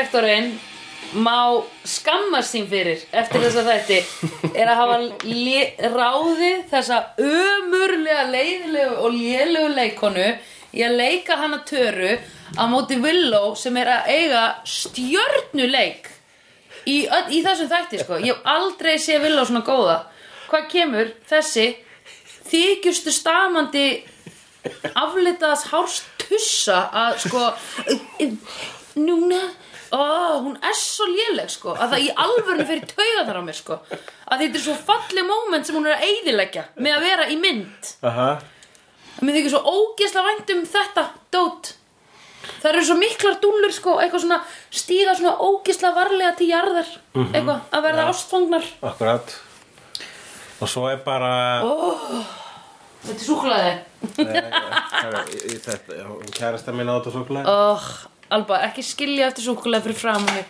castingdirektorinn má skammast sín fyrir eftir þessa þætti er að hafa ráðið þessa ömurlega leiðilegu og lélegu leikonu í að leika hana töru á móti Willow sem er að eiga stjörnuleik í, í þessum þætti sko. ég hef aldrei séð Willow svona góða hvað kemur þessi þykjustu stamandi aflitaðs hárstussa að sko núna ó, hún er svo léleg sko. Að það í alvörinu fyrir tauga þar á mér sko. Að þetta er svo falleg moment sem hún er að eyðileggja með að vera í mynd. Aha. mér þykir svo ógeðslega vænt um þetta dót. Það eru svo miklar dúllur sko eitthvað svona stíga svona ógeðslega varlega til jarðar eitthvað að verða ástfangnar. Akkurat Og svo er bara þetta er súklaði já, hún kærasta mín á þetta súkulega oh, Alba, ekki skilja eftir súklaði fyrir fram mig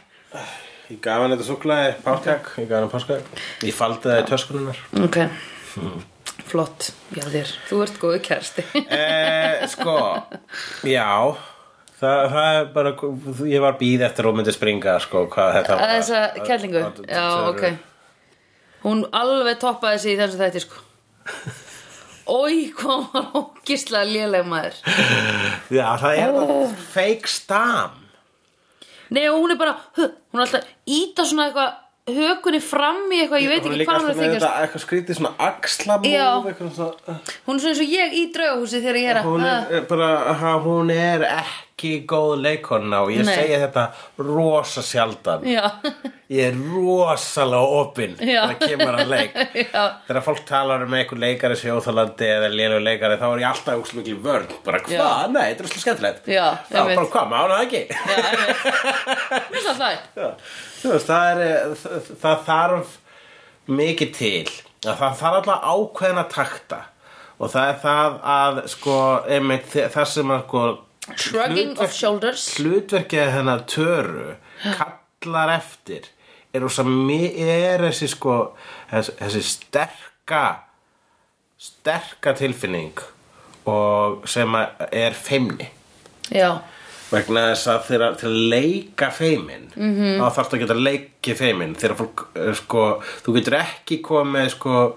Ég gaf hann þetta súkulega, páskak Ég gaf hann páskak Ég faldi það í töskununar ok. Flott, já þér, þú ert góðu kærsti eh, Sko, já. Það, það er bara, ég var býð eftir að hún myndi springa, sko, hvað þetta var. þessa kellingu, Að- að- já að- ok. Hún alveg toppaði sig í þessu þætti sko Ói, hvað var ógislega léleg maður Já, það er oh. fake stam. Nei, og hún er bara, hún er alltaf íta svona eitthvað hökunni fram í eitthvað, ég veit ekki hvað hún er alltaf að þetta eitthvað skrítið svona axlamóð, svona. Hún er svona eins og ég í draugahúsi þegar ég er að Hún er bara, ha, hún er ekki góð leikonna og ég Nei. segi þetta rosa sjaldan. Já, Ég er rosalega opinn þegar kemur að leik. já, Þegar fólk talar um einhver leikari sjóþalandi eða lélug leikari þá er ég alltaf úrslega mikil vörn. Bara hvað? Nei, þetta er úrslega skemmtilegt. Já, einmitt. bara hvað, mána það ekki? já, það, er, það, það þarf mikið til að það þarf alltaf ákveðna takta og það er það að sko, einmitt, það sem að sko, Shrugging of shoulders. hlutverkið hennar töru kallar eftir er, er þessi sko þessi, sterka sterka tilfinning og sem er feimni. Já, vegna þess að til að leika feimin Mhm. -hmm. þá þarfst að geta leikið feimin þegar fólk eh, sko, þú getur ekki komið sko,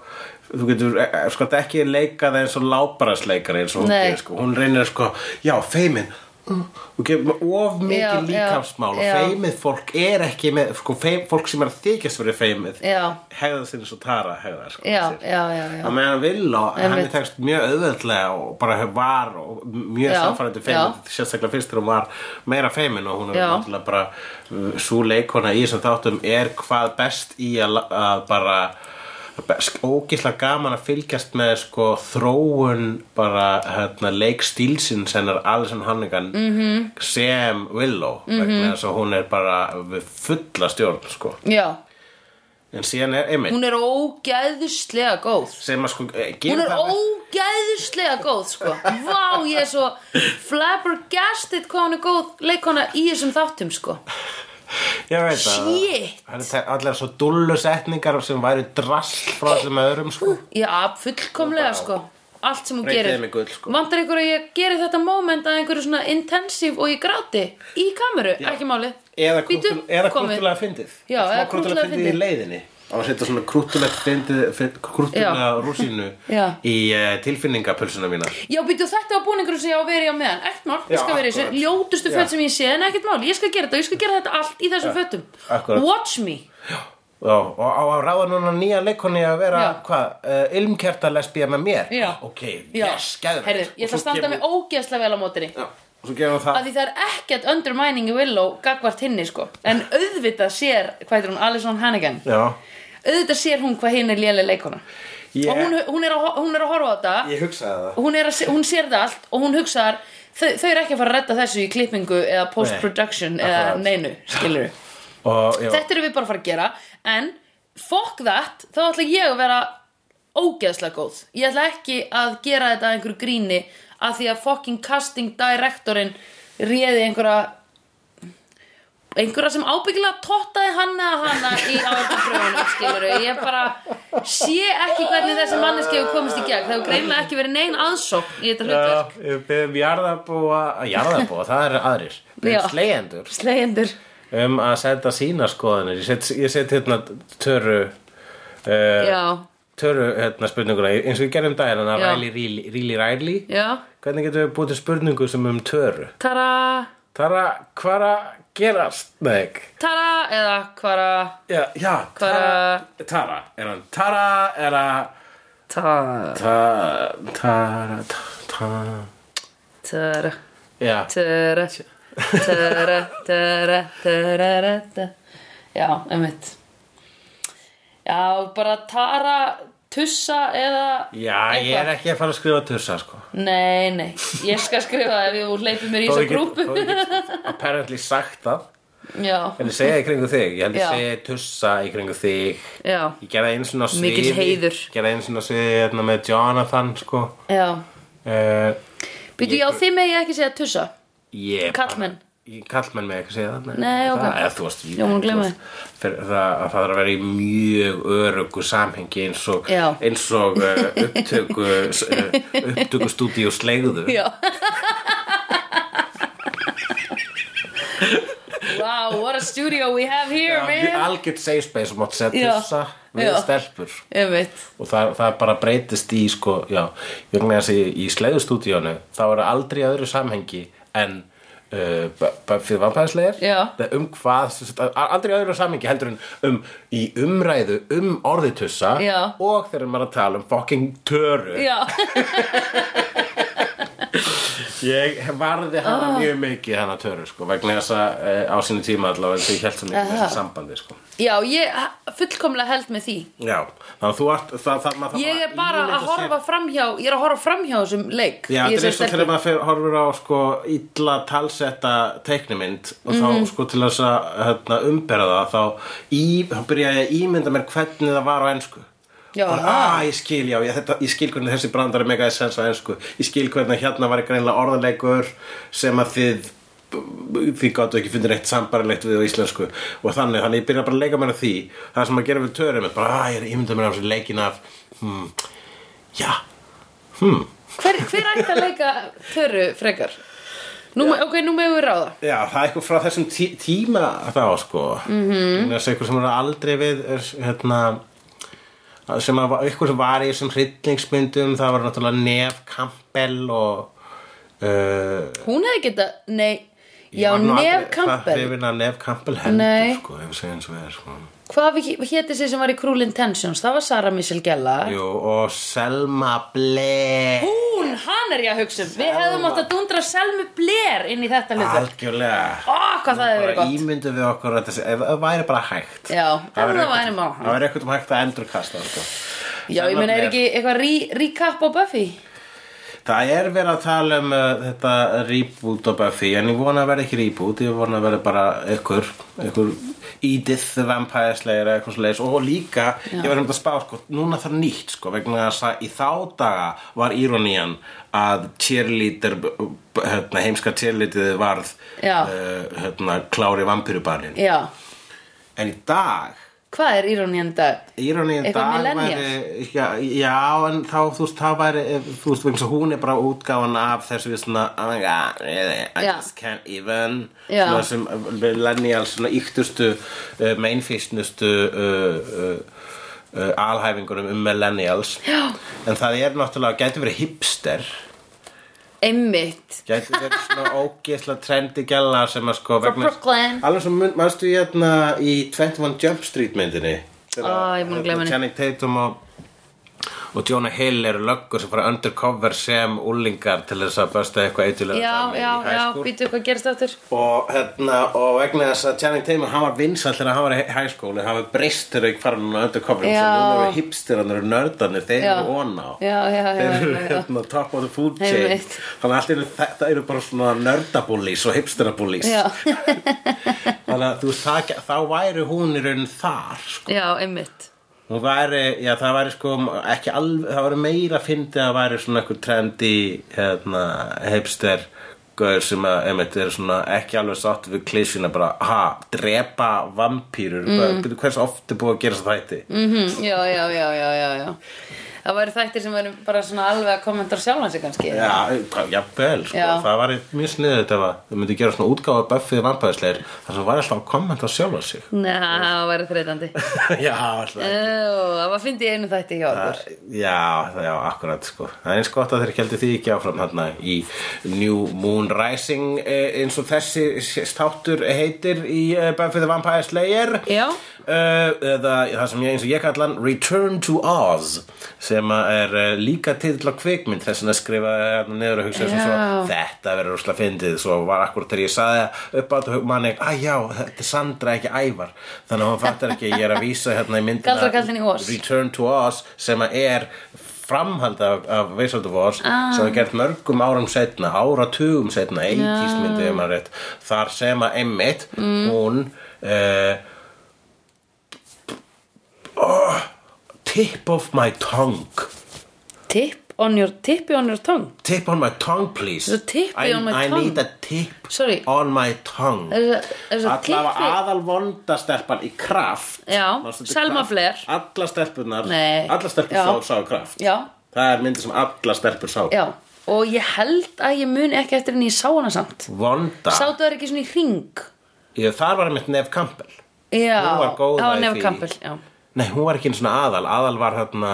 þú getur eh, sko, ekki leikað eins og lábarasleikari eins og hún sko. hún reynir sko, já feimin og með of mikið já, líkamsmál og feimið fólk er ekki með sko, feim, fólk sem er að þykjast fyrir feimið hegða sinni svo Tara hegða sko, já, sér. já, já, já. að meðan Villó, henni tekst mjög auðveldlega og bara var og mjög samfærandi feimin, já. sérstaklega fyrst þegar hún var meira feimin og hún er Já. náttúrulega bara svo leikona í þessum þáttum er hvað best í að bara ógeðslega gaman að fylgjast með sko þróun bara hérna, leikstílsins hennar Alison Hannigan Mhm. -hmm. sem Willow vegna þess að hún er bara fulla stjórn sko já. en síðan er einmitt Hún er ógæðuslega góð að sko eh, Hún er ógæðuslega góð sko Vá, ég er svo flabbergasted hvað hún er góð leikona í þessum þáttum sko Ég veit það Shit. Það er allir svo dullu setningar sem væri drasl frá þessum öðrum sko. Já, fullkomlega sko. Allt sem hún gerir. gull, sko. Vantar ykkur að ég geri þetta moment að einhverju svona intensiv og ég gráti í kameru, ekki máli Eða, krúttul, eða krúttulega fyndið. Já, eða krúttulega fyndið í leiðinni á að setja svona krúttulega Já. rúsínu Já. í uh, tilfinningapulsuna mína Já, býtu þetta var búningur sem ég á að vera í á meðan Ekkert mál, ég Já, skal vera í þessu. Ljótustu Já. föt sem ég sé, en ekkert mál Ég skal gera þetta, og ég skal gera þetta allt í þessum fötum akkurat. Watch me Já, og á að ráða núna nýja leikonni að vera Já. hvað, uh, ilmkerta lesbía með mér Já. ok, Já. yes, gæður Herðu, ég ætla að standa mig ógeðslega vel á mótinni Já, og að því það er ekkert undermining í Willow gagvart hinni sko en auðvitað sér, hvað heitir hún, Alison Hannigan Já, auðvitað sér hún hvað hinn er léleg leikona Ég- og hún, hún, er að, hún er að horfa á þetta. Það. Hún, er að, hún sér það allt og hún hugsar þau, þau eru ekki að fara að redda þessu í klippingu eða post-production eða akkurat. neinu, og, þetta erum við bara að fara að gera. En fuck that, þá ætla ég að vera ógeðslega góð. Ég ætla ekki að gera þetta að einhverju gríni að því að fucking casting directorinn réði einhverja einhverja sem ábyggilega tottaði hann eða hana í áhverjum skilur ég bara sé ekki hvernig þessi manneski hefur komist í gegn. Það hefur greinlega ekki verið nein aðsókn í þetta hlutverk. Já, við byrðum jarðabúa, jarðabúa, það eru aðrir. Já. Byrðum slegjendur slegjendur um að senda sína skoðanir. Ég set, ég set hérna töru uh, já, Töru hérna spurninguna. Eins og við gerum daginn Já. ræli, ríli, ríli, ræli já. Hvernig getum við búið til spurningu sem um töru? tara, Tara, hvað að gerast? Nei, ekki. tara eða hvara já, já Hvar Tara, Tara, er hann Tara, að tara, Ta- Tara, ta- ta tara. Já, tara. Tara, tara, tara, tara. Já, einmitt. Já, bara tara tussa eða já ég er ekki að fara að skrifa tussa sko. Nei, nei, ég skal skrifa ef þú leipir mér í þessa ég grúpu. þó ég get apparently sagt það. Já, En ég segja í kringu þig, ég held ég segja tussa í kringu þig. Já, Ég gerði á sviði. Mikill heiður. Gerði einu svona á sviði hérna, með Jonathan sko. Já. Uh, Býtu, já, þið megi ekki segja tussa. Ég bara- Kallmenn. Ég- Kallmenn með ekki segja það Nei, ok. það, eða, þú veist, ég, Já, hún þú glemma veist, fyrir, það, það þarf að vera í mjög örugu samhengi eins og, Já. eins og uh, upptöku uh, upptöku stúdíu slegðu Já Wow, what a studio we have here, man algjört safe space og mátt segja Já. tussa við Já. stelpur Einmitt og það, það bara breytist í sko, já, ég vegna þess að í, í sleiðustúdíónu þá er það aldrei í öðru samhengi en fyrir vampæðislegir Já. um hvað, aldrei öðru samhengi heldur en um í umræðu um orðitussa Já. og þegar maður að tala um fucking töru ég varði hana mjög mikið hana töru sko, vegna þess að uh, á sínu tíma allavega að ég held svo mikið með þessi sambandi sko. já, ég fullkomlega held með því. Já, þannig að þú ert það, það, maður Ég er bara að horfa framhjá Ég er að horfa framhjá þessum leik Já, þetta er stelpu. þegar maður fer, horfir á sko illa talsetta teiknimynd og þá sko til þess að hérna, umbera það þá, í, þá byrja ég að ímynda mér hvernig það var á ensku Já, bara, ah. að, ég skil, já, ég, þetta, ég skil hvernig þessi brandari megaði sens á ensku. Ég skil hvernig hérna var greinlega orðarleikur sem að þið þið gáttu ekki fundið reitt sambarilegt við á íslensku. Og þannig, þannig ég byrja bara að leika mér að því. Það sem að gera við törum er bara, að ég er ímynda mér á þessu leikin af hmm, já, hmm. Hver, hver ætti að leika Töru frekar? Nú, ok, nú megum við ráða. Já, það er eitthvað frá þessum tí tíma þá sko. Mm -hmm. þess eitthvað sem er aldrei við er, hérna sem að eitthvað sem var í þessum hryllingsmyndum það var náttúrulega Nef Campbell og uh, Hún hefði geta, nei. Já, Nef Campbell. Hvað hrifin að Nef Campbell hendur sko, ef við segjum svo er sko Hvað héti sér sem var í Cruel Intentions? Það var Sarah Michelle Gellar. Jú, og Selma Blair. Hún, hann er ég að hugsa um. Við hefðum átt að dundra Selmu Blair inn í þetta hlutur Algjörlega. Ó, hvað það hefur verið gott. ímyndum við okkur að þessi, það væri bara hægt. Já, það væri má Það væri eitthvað hægt að endurkasta sko. Já, ég meina, er ekki eitthvað re- recap á Buffy? Það er verið að tala um uh, þetta reboot á Buffy en ég vona að vera ekki reboot ég vona að vera bara ykkur, ykkur Edith the Vampire Slayer eitthvað svoleiðis. Og líka, ég verðum að spá sko, núna þarf nýtt sko, vegna þess að í þá daga var íronían að cheerleader hérna, heimska cheerleader varð Já. uh, hérna, klári vampírubarnin Já, en í dag hvað er írónían í dag? Íronín Eitthvað dag væri já, já, en þá, þú veist, það væri ef- þú veist, vegna svo hún er bara útgáfan af þessu við svona, oh my god, really, I Já. just can't even Já. svona sem millennial, svona yktustu uh, mainfísnustu uh, uh, uh, alhæfingunum um millennials Já. en það er náttúrulega, gæti verið hipster Einmitt gæti verið svona ógeðslega trendi gæla sem að sko Frá Brooklyn. alveg sem mun- manstu hérna í 21 Jump Street myndinni Á, ég búin að gleyma henni. Channing Tatum og, og Jonah Hill eru löggur sem fara undercover sem úlingar til þess að bösta eitthvað eitthvað Já, já, já, býtu hvað gerist aftur? Og, hérna, og vegna þess að Channing Tatum hann var vinsall þegar hann var í high school en hann var breyst þegar ekki fara núna undercover. Já. sem núna eru hipster, hann eru nördarnir þeir eru on á. Já, já, já, þeir eru hérna top of the food chain. Þannig að allt eru, þetta eru bara svona nördabúlís og hipsterabúlís þannig að þú veist þá væri hún í raun þar sko. já, einmitt hún væri, já það væri sko ekki alveg, það væri meira fyndið að væri svona eitthvað trendi hérna, hipster gaur sem að einmitt er svona ekki alveg sátt við klísina bara, ha, drepa vampýrur mm. hvers oft er búið að gera að þætti? Mhm, Já, já, já, já, já, já Það væri þættir sem væri bara svona alveg að kommenta sjálfan sig kannski. Já, jafnvel, sko, Já. það var mjög sniðið þetta var, þau myndi gera svona útgáfa Buffy vampæðisleir, þar sem var alltaf að kommenta sjálfa sig. Nei, það væri þreytandi. Já, alltaf Það var fyndið einu þætti hjá okkur. Já, það- já, akkurat sko. Það er eins gott að þeir keldi því ekki áfram hérna í New Moon Rising eh, eins og þessi státtur heitir í eh, Vampire Slayer. Já. Uh, eða það sem ég eins og ég kalla hann Return to Oz sem er uh, líka titill á kvikmynd þess að skrifa niður og hugsa svo, þetta verður úrslega fyndið svo var akkurat þegar ég saði upp á þetta manni, að já, þetta er Sandra ekki ævar þannig að hún fattar ekki, ég er að vísa hérna í myndina. Return to Oz sem er framhald af, af Wizard of Oz Ah. sem er gert mörgum árum setna áratugum setna, 80s myndi ef maður rétt þar sem að einmitt Mm. hún uh, oh, tip of my tongue Tip on your, tippi on your tongue tip on my tongue please So tippi I, on my I tongue. need a tip Sorry. on my tongue allavega tippi? aðal vondastelpan í kraft Já, Selma Kraft? Blair. allar stelpunar Nei. allar stelpur sá, sá kraft Já, það er myndi sem allar stelpur sá já Og ég held að ég muni ekki eftir henni ég sá hana samt vonda Sátu það ekki svona í hring ég, það var mitt Nef Campbell Já, það var í Nef. Campbell já. Nei hún var ekki einu svona aðal. Aðal var hérna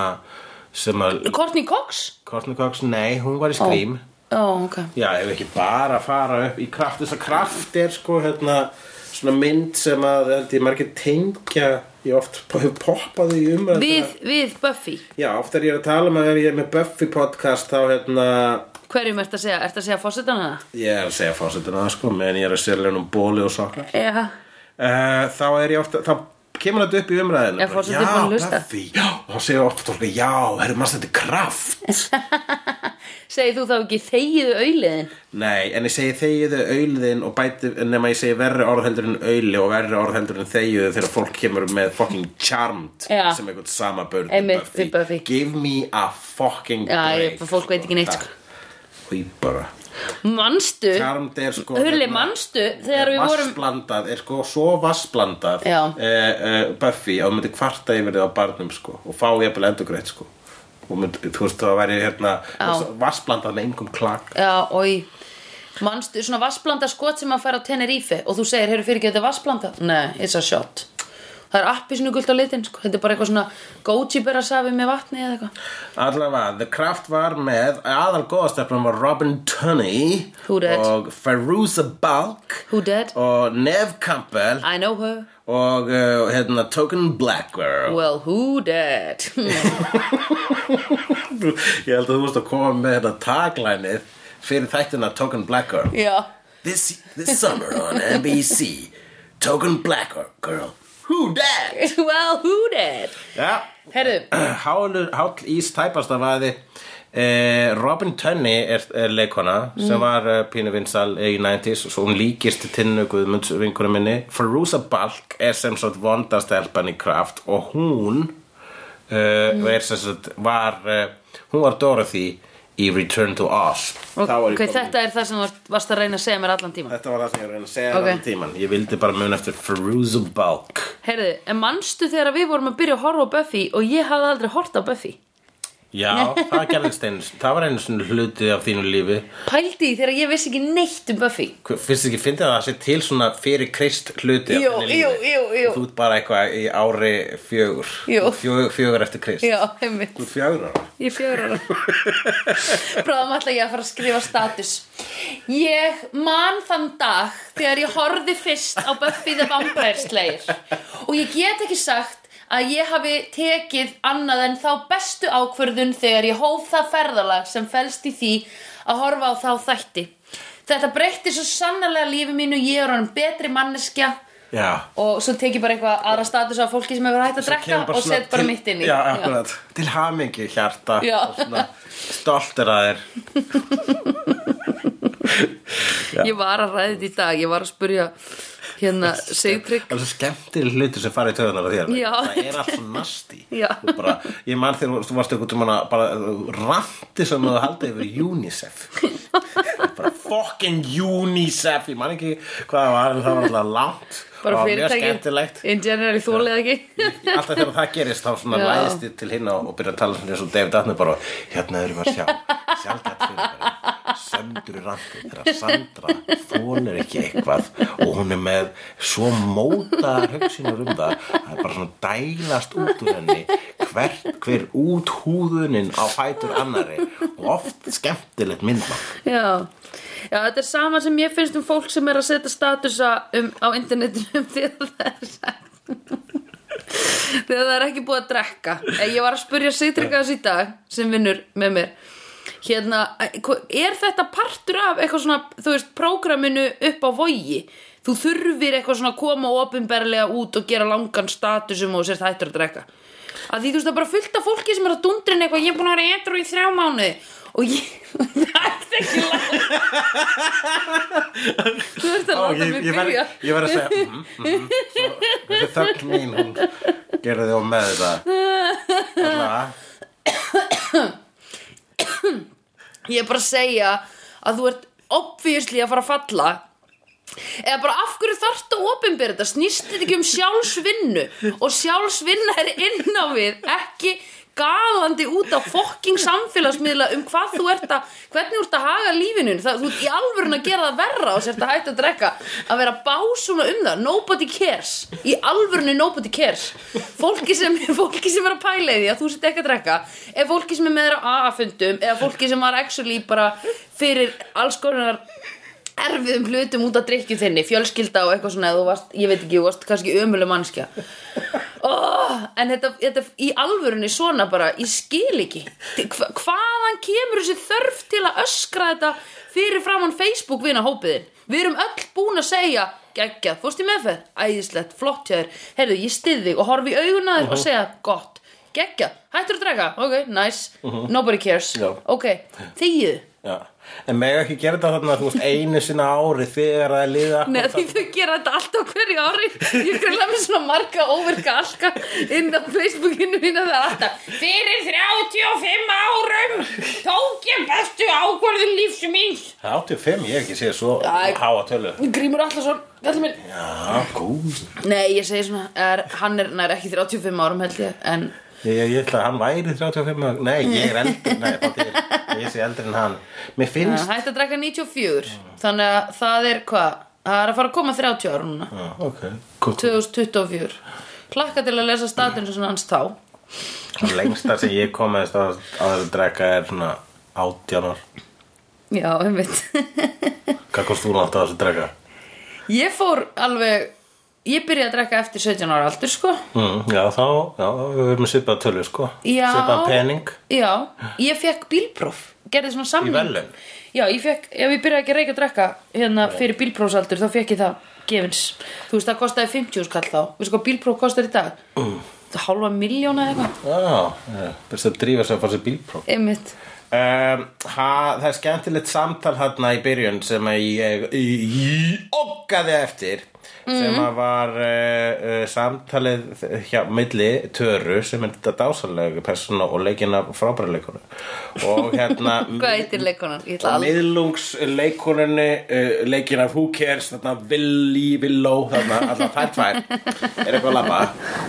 sem að Courtney Cox? Courtney Cox, nei hún var í Scream. Ó, ok. Já, ef ekki bara fara upp í kraft þess að kraft er sko hérna svona mynd sem að held ég margir tengja ég oft hefur poppað í umræð Við, við Buffy? Já, oft er ég að tala um að er ég með Buffy podcast þá hérna Hverjum ert að segja? Ert að segja fórsetana það? ég er að segja fórsetuna það sko meðan ég er að sérlega um bóli og sokkar. Já, uh, þá er ég ofta þá kemur þetta upp í umræðinu bara, hlusta? Buffy, já, og þá segir ofta fólk já, herri maður þetta er kraft segir þú þá ekki þegiðu auðliðin? Nei, en ég segi þegiðu auðliðin og bæti, nema ég segi verri orðheldur en auðli og verri orðheldur en þegiðu þegar fólk kemur með fucking charmed Já. sem einhvern sama börn. Give me a fucking Já, break ég- fólk veit ekki neitt, sko. Því bara Manstu? Charmed er sko Hulli, hérna, manstu? Þegar við vorum Vassblandað, er sko svo vassblandað Já. eh, eh, Buffy að þú myndi kvarta yfir þið á barnum sko og fá jafnvel endurgreitt sko og myndi, þú veist það væri hérna vassblandað með engum klag Já, oi Manstu, svona vassblanda skot sem að fara á Tenerife og þú segir, heyrðu fyrir ekki þetta vassblanda? Nei, it's a shot Það er appisinu gult á litin, sko. Þetta er bara eitthvað svona Goji bera safi með vatni eða eitthvað. Allavega, The Craft var með aðal góðastefnum var Robin Tunney og Feruza Balk og Nev Campbell I know her. og uh, hérna, Token Black Girl Well, who dat? Ég held að þú veist að koma með þetta taglænið fyrir þættina Token Black Girl Já. This, this summer on NBC Token Black Girl Who dat? Well, who dat? Já, Herðu, Hálur, Hál ís tæpast af aði eh, Robin Tunney er, er leikona sem var eh, pínu vinsal í 90s og svo hún líkist tinnu Guðmunds vinkunum minni. Feruza Balk er sem sagt vondastelpan í kraft og hún uh, er sem sagt var uh, hún var Dorothy í Return to Oz ok, Þá ég komin- þetta er það sem þú varst- að reyna að segja mér allan tíma Þetta var það sem ég var að reyna að segja Ok. okay. allan tíman Ég vildi bara mun eftir Feruza Balk Herðu, en manstu þegar við vorum að byrja að horfa á Buffy og ég hafði aldrei hort á Buffy Já, það gerðist einu Það var einu svona hluti af þínu lífi. Pældi því þegar ég vissi ekki neitt um Buffy. Þið ekki fyndið að það sé til svona fyrir krist hluti af þinni lífi? jú, jú, jú. Þú ert bara eitthvað í ári fjögur. Jú. Fjögur, fjögur eftir krist. Já, einmitt. Þú ert fjögur ára. Ég er fjögur ára. Bráðum ætla ég að fara að skrifa status. Ég man þann dag Þegar ég horfði fyrst á Buffy the Vampire Slayer. Og ég get ekki sagt að ég hafi tekið annað en þá bestu ákvörðun þegar ég hóf það ferðalag sem felst í því að horfa á þá þætti. Þetta breytti svo sannarlega lífi mínu, ég er hann betri manneskja Já og svo tek ég bara eitthvað aðra status af fólki sem hefur hægt að drekka Kemur og svona set bara mitt inn í. Já, akkurat Til hamingi hjarta Já. og svona Stoltur að þér Ég var að þetta í dag, ég var að spurja hérna Sigtrygg Það er svo skemmtileg hlutur sem fara í töðunar á þér. Það er allt svo nasti bara, Ég man þegar þú varst eitthvað tímann að bara ranti sem þú haldið yfir UNICEF. Bara fucking UNICEF ég man ekki hvað var það var alltaf langt. Bara fyrirtæki. In general þólið ekki. Alltaf þegar það gerist þá svona læðist til hinn og, byrja að tala svona eins og David Attenborough. Hérna erum við að sjá sjálfgætt fyrir bara söndur í randi þegar Sandra þólir ekki eitthvað og hún er með svo mótaðar hugsinur um það það er bara svona dælast út úr henni hvert, hver út húðunin á fætur annari og oft skemmtilegt myndmann Já, já, þetta er sama sem ég finnst um fólk sem er að setja statusa um, á internetinu um því að það er sagt. Þegar það er ekki búið að drekka. Eh, ég var að spurja þess í dag sem vinnur með mér hérna, er þetta partur af eitthvað svona, þú veist, prógraminu upp á vogi? Þú þurfir eitthvað svona að koma opinberlega út og gera langan statusum og sérst hættur að drekka. Að því þú veist það er bara fullt af fólki sem er að dundrin eitthvað, ég er búin að vera etru í þrjá mánuði. Og ég, það er ekki langt þú veist að láta mig byrja. ég verð að segja mm, mm, svo, þessi þögn mín hún gerði á með þetta Alla, ég er bara að segja að þú ert obviously að fara að falla. Eða bara af hverju þarft að opinbera þetta? Snýst þetta ekki um sjálfsvinnu? Og sjálfsvinna er inn á við ekki galandi út á fokking samfélagsmiðla um hvað þú ert að hvernig þú ert að haga lífinu það, þú ert í alvörun að gera það verra og sért að hætta að drekka. Að vera básuna um það. Nobody cares. Í alvörunni nobody cares. Fólki sem, fólki sem er að pæla í því að þú sért ekki að drekka. Er fólki sem er með þér á AA-fundum eða fólki sem var actually bara fyrir alls konar erfiðum hlutum út af drikkju þinni fjölskylda og eitthvað svona eða varst, ég veit ekki, þú varst kannski ömuleg mannskja oh, en þetta, þetta í alvörunni svona bara, ég skil ekki. Hva, hvaðan kemur þessi þörf til að öskra þetta fyrir framann Facebook vina hópiðin við erum öll búin að segja geggjað, fórst í meðferð, æðislegt, flott hjá þér. Heyrðu, ég stið þig og horfi í augun að þér og segja, gott, geggjað hættur að drega, ok, nice, nobody cares. Já. ok, þegið já. En mega ekki gera þetta þarna þú veist einu sinna ári þegar það er liða Nei, því þau gera þetta alltaf hverju ári. Ég greinlega með svona marga óverka alka inn á Facebookinu mínu það er alltaf Fyrir 35 árum tók ég bestu ákvörðun lífs míns. 85, ég hef ekki séð svo háa tölu. Grímur Allarsson, kallið minn. Já, góð Nei, ég segi svona, er, hann er nær ekki 35 árum held ég En ég, ég ætla að hann væri 35 ára. nei, ég er eldri nei, það er, ég sé eldri en hann. Mér finnst hætti að drekka 94 Þannig að það er hvað? Það er að fara að koma 30 ára núna. Já, ok, gott. 2024 Klakka til að lesa statun sem hans þá. Það lengsta sem ég á að drekka er svona 18 ár. Já, einmitt. Hvað kost þú nátt á þessu drekka? Ég fór alveg Ég byrjaði að drekka eftir 17 ára aldur sko Mm, já, þá, já, við erum svipað tölu, sko. Já. Svipað pening. Já, ég fekk bílpróf Gerði svona samning Í verðlaun? Já, ég fekk, ef ég byrjaði ekki að reyka að drekka Hérna fyrir bílprófsaldur, þá fekk ég það Gefins, þú veist það kostaði 50 skall þá Veistu hvað bílpróf kostar í dag? Mm. Það hálfa miljóna eða eitthvað Já, já, byrst að drífa sig að fá sér bílpróf. Einmitt Um, ha, það er skemmtilegt samtal þarna í byrjun sem ég, ég, ég okkaði eftir sem að var uh, samtalið hjá milli Töru sem er þetta dásalega persóna og leikina frábæra og hérna Hvað ætla og alveg miðlungsleikonunni uh, leikin af Who Cares þarna Willy, Willow þarna, alltaf þær tvær. Er eitthvað að labba?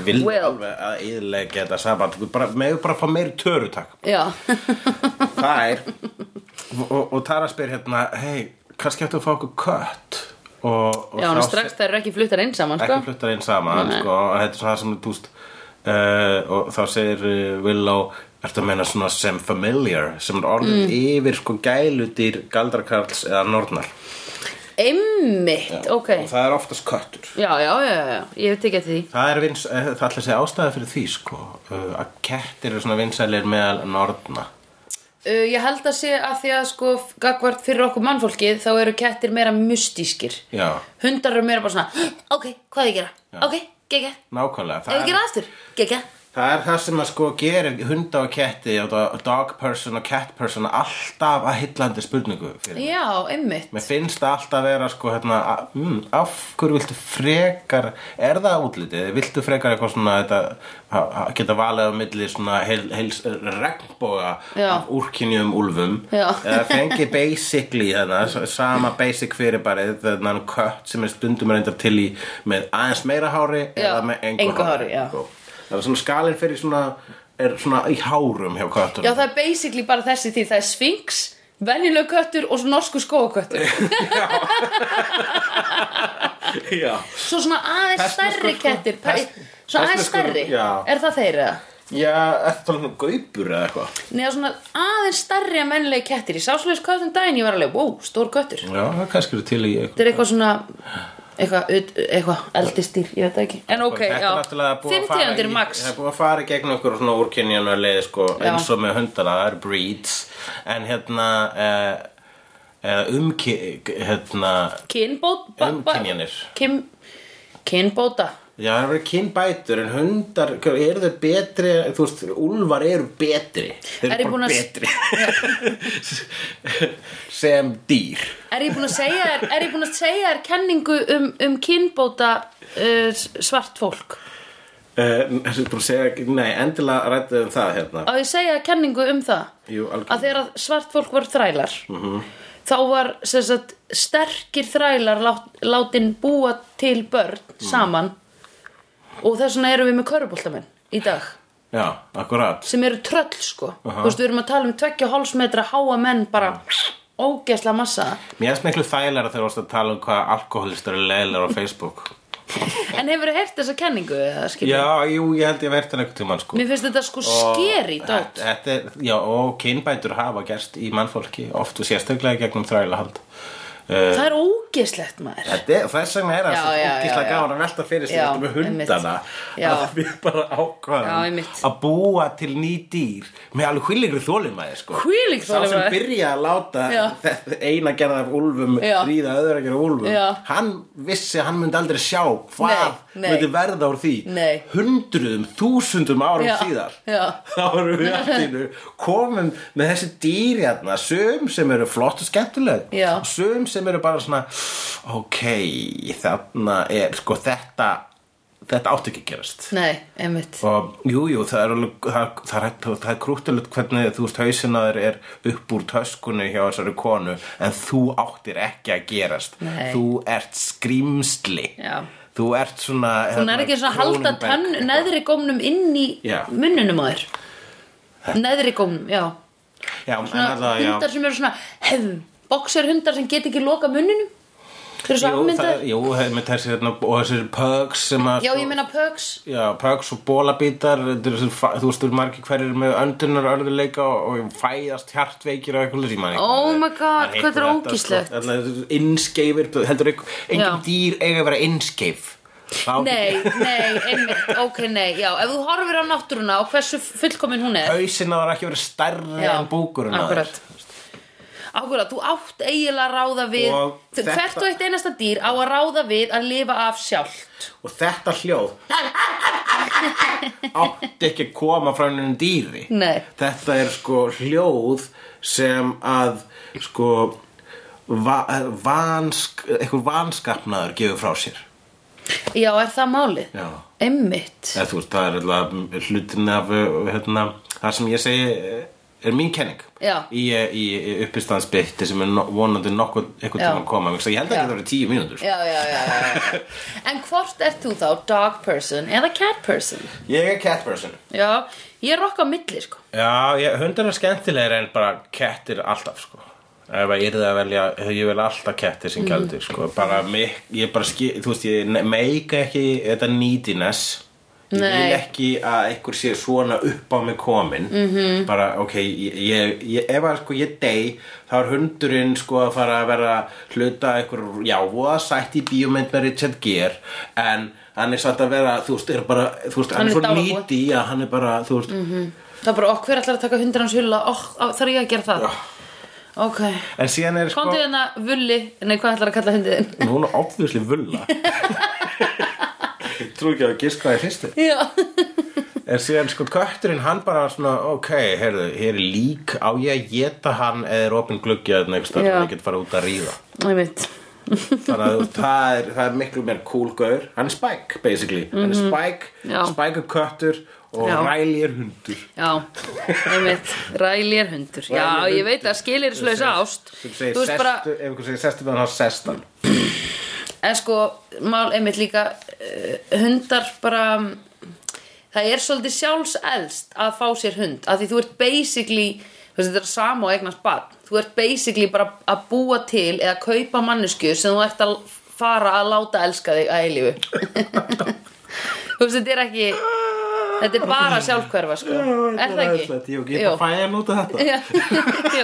Vil að yðurlega þetta saman bara, með bara að fá meiri töru takk þær. Og, og, Tara spyr hérna hei, kannski ættu að fá okkur kött og, og já, þá strax það eru ekki fluttar inn saman sko. ekki fluttar inn saman sko, og þetta er svona það sem þú veist uh, og þá segir uh, Willow ertu að meina svona sem familiar sem er orðið Mm. yfir sko gæludýr galdrakarls eða nornar? Einmitt, ok. Og það er oftast köttur. Já, já, já, já, ég veit ekki eftir því. Það er vins, eh, það ætla að segja ástæða fyrir því sko uh, að kettir eru svona vinsælir meðal norna Uh, ég held að sé að því að sko gagvart fyrir okkur mannfólkið þá eru kettir meira mystískir. Já, hundar eru meira bara svona ok, hvað er ég að gera, ok, gegga nákvæmlega ef ég gera aftur, gegga Það er það sem að sko gerir hunda og ketti og dog person og cat person alltaf að hillandi spurningu fyrir mig. Já, einmitt Mér finnst það alltaf vera sko hérna, mm, af hverju viltu frekar, er það útlitið, viltu frekar eitthvað svona þetta, geta valið á milli svona heil, heils regnboga Já. af úrkynjum úlfum Já. eða fengi basically þarna, sama basic fyrirbarið þennan kött sem er stundum reyndar til í með aðeins meira hári Já, eða með engu, engu hári, já. Sko. Það er svona skalinn fyrir svona er svona í hárum hjá köttum Já, það er basically bara þessi því Það er Sphinx, venjuleg köttur og svo norsku skóaköttur Já. Svo svona aðeins stærri sko- kettir. Svona aðeins stærri. já. Er það þeir eða? Já, talað um gaupur eða eitthvað? Nei, svona aðeins stærri en venjulegi kettir. Ég sá svolítið köttum daginn, ég var alveg, wow, stór köttur. Já, það kannski eru til í Þetta er eitthvað svona Eitthvað, eitthvað, eldistýr, ég veit það ekki. En ok, Þetta er já, fimm tegundir max. Það er búið að fara í gegnum okkur svona úrkynjana leið sko, eins og með hundana, það er breeds. En hérna eh, eh, umki, hérna Kynbót Kyn, Kynbóta Já, það er verið kynbætur en hundar, eru þau betri þú veist, úlfar eru betri. Er ég eru búin bara að- betri. Sem dýr. Er ég búin að segja er ég búin að segja þér kenningu um, um kynbóta uh, svart fólk? Uh, þessi búin að segja, nei, endilega rættu um það hérna. Á ég segja kenningu um það? Jú, Að þegar svart fólk var þrælar þá var sagt, sterkir þrælar lát, látin búa til börn saman og þess vegna erum við með köruboltamenn í dag. Já, akkurat. Sem eru tröll sko. Þú veist, við erum að tala um 2,5 metra háa menn bara ógeðslega massa. Mér finnst miklu þægilega þegar þú varst að tala um hvað alkoholistar eru leiðilega á Facebook. En hefur þið heyrt þessa kenningu? Já, jú, ég held ég verði hann einhvern tímann sko. Mér finnst þetta sko Þetta er, já, og kynbætur hafa gerst í mannfólki oft og sérstaklega gegnum þrælahald uh, Það er ógeðslegt maður Þetta er, þess vegna er það já. gaman að velta fyrir sig þetta með hundana að við bara einmitt. að búa til ný dýr með alveg hvíligri þólimæði sko. Hvílík Sá sem byrja að láta Já. eina gerða af úlfum ríða öðru að gera úlfum Já. hann vissi að hann myndi aldrei sjá hvað nei. Myndi verða úr því Nei. hundruðum, þúsundum árum Já, síðar já. þá erum við allinu komum með þessi dýr hérna sum sem eru flott og skemmtileg sum sem eru bara svona ok, þarna er sko þetta þetta átti ekki gerast Nei, og jú, jú, það er alveg það, það, er, það er krúttilegt hvernig þú veist hausinaður er upp úr töskunni hjá þessari konu en þú áttir ekki að gerast Nei. þú ert skrýmsli Já. Þú ert svona Þú nær ekki svona að halda tönn neðri gómnum inn í Já. munnunum á þér Neðri gómnum, já já, Svona alltaf, já. hundar sem eru svona hefum, boxer hundar sem get ekki loka munninum Þeir eru svo afmyndaðir jú, þessi hérna, og þessir pugs Já, ég meina pugs Já, pugs og bólabítar þú veist, þú eru margir hverjir með öndunar örðuleika og, og fæðast hjartveikir og eitthvað ekki Oh my God, hvað þetta er þetta, ógeðslegt. sko. Er Innskeifir, heldur Já. dýr eiga að vera innskeif Nei, nei, einmitt, ok, nei Já, ef þú horfir á náttúruna og hversu fullkomin hún er Hausinn á það ekki verið stærri en þér. akkurat. Akkurat, þú átt eiginlega að ráða við Og Þú- þetta- Hvert og eitt einasta dýr á að ráða við að lifa af sjálft Og þetta hljóð átti ekki að koma frá einhvern dýri Nei. Þetta er sko hljóð sem að sko va vansk, eitthvað vanskapnaður gefur frá sér Já, er það málið? Já. Veist, það er hlutin af hérna, það sem ég segi eh, er mín kenning Já. í, í, uppistandsbytti sem er no, vonandi nokkuð eitthvað tíma að koma. Ég held að það verið tíu mínútur. Já, já, já, já, já. En hvort ert þú þá, dog person eða cat person? Ég er cat person. Já, ég er okk á milli, sko. Já, ég, hundar er skemmtilegir en bara kettir alltaf sko. Ef að yrði að velja, ég vil alltaf kettir sem gældir sko. Bara mig, ég ég meika ekki þetta neediness Ég Nei. vil ekki að einhver sé svona upp á mig komin -hmm. Bara, ok, ég, ég, ég, ef að sko ég dey Þá er hundurinn sko að fara að vera hluta einhver, já, voða sætt í bíómynd með Richard Gere En hann er satt að vera, þú veist, er bara, þú veist, Hann hann, er svo needy að hann er bara, þú veist Það er bara, okk, hver ætlar að taka hundir hans hulla Okk, þarf ég að gera það? Já. Ok En síðan er sko Komdu hérna vulli, nei, hvað ætlar að kalla hundið þinn? Hún er obviously vulla Ég trú ekki að giska það í fyrstu? En síðan sko kötturinn hann bara svona ok, heyrðu, hér er lík á ég að geta hann eða er opinn gluggi eða Já. að ég get fara út að ríða. Þannig að það er, það er miklu meir cool gaur. Hann er Spike basically. Hann er Spike, Mhm. Spike er köttur og Já. Riley er hundur. Já, einmitt, rælir hundur. Já, Riley ég veit að skilir slösa ást. sem segir sestu, bara, ef einhver segir sestu með hann á sestan en sko Mál einmitt líka uh, Hundar bara Það er svolítið sjálfselst að fá sér hund Af því þú ert basically þú veist, Þetta er sama og eignast barn. Þú ert basically bara að búa til Eða kaupa mannesku sem þú ert að fara að láta elska þig að eilífu. Þú veist, þetta er ekki Þetta er bara sjálfhverfa sko. Er það ekki? Ég get að fæja hann út af þetta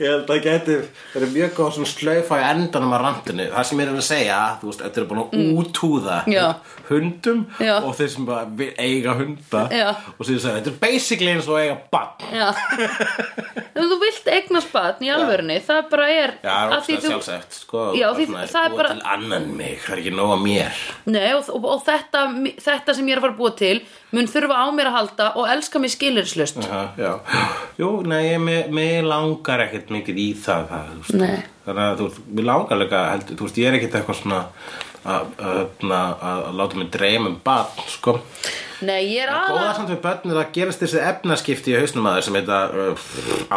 Ég held að geti, það er mjög góð svona slaufa í endanum á randinu. Það sem ég er að segja, þú veist, þetta er búin að útúða Mm. Já. hundum Já. og þeir sem bara eiga hunda. Já. og síðan segja, þetta er basically eins og að eiga bann Ef þú vilt eignast barn í alvörunni Það bara er Já, það er að því ógstlega sjálfsagt, sko því svona, það er búa bara- til annan mig, það er ekki nóg að mér. Nei, og, og, og þetta, þetta sem ég er að fara að búa til mun þurfa á mér að halda og elska mig skilirslust. Jú, nei, mig langar ekkert mikið í það, það. Þannig að þú veist, mér langar líka heldur, þú veist, ég er ekkert eitthvað svona að, að, láta mig dreyma um barn, sko. Nei, ég er Góða aða samt við börn er að gerast þessi efnaskipti í hausnum að þeir sem heita uh,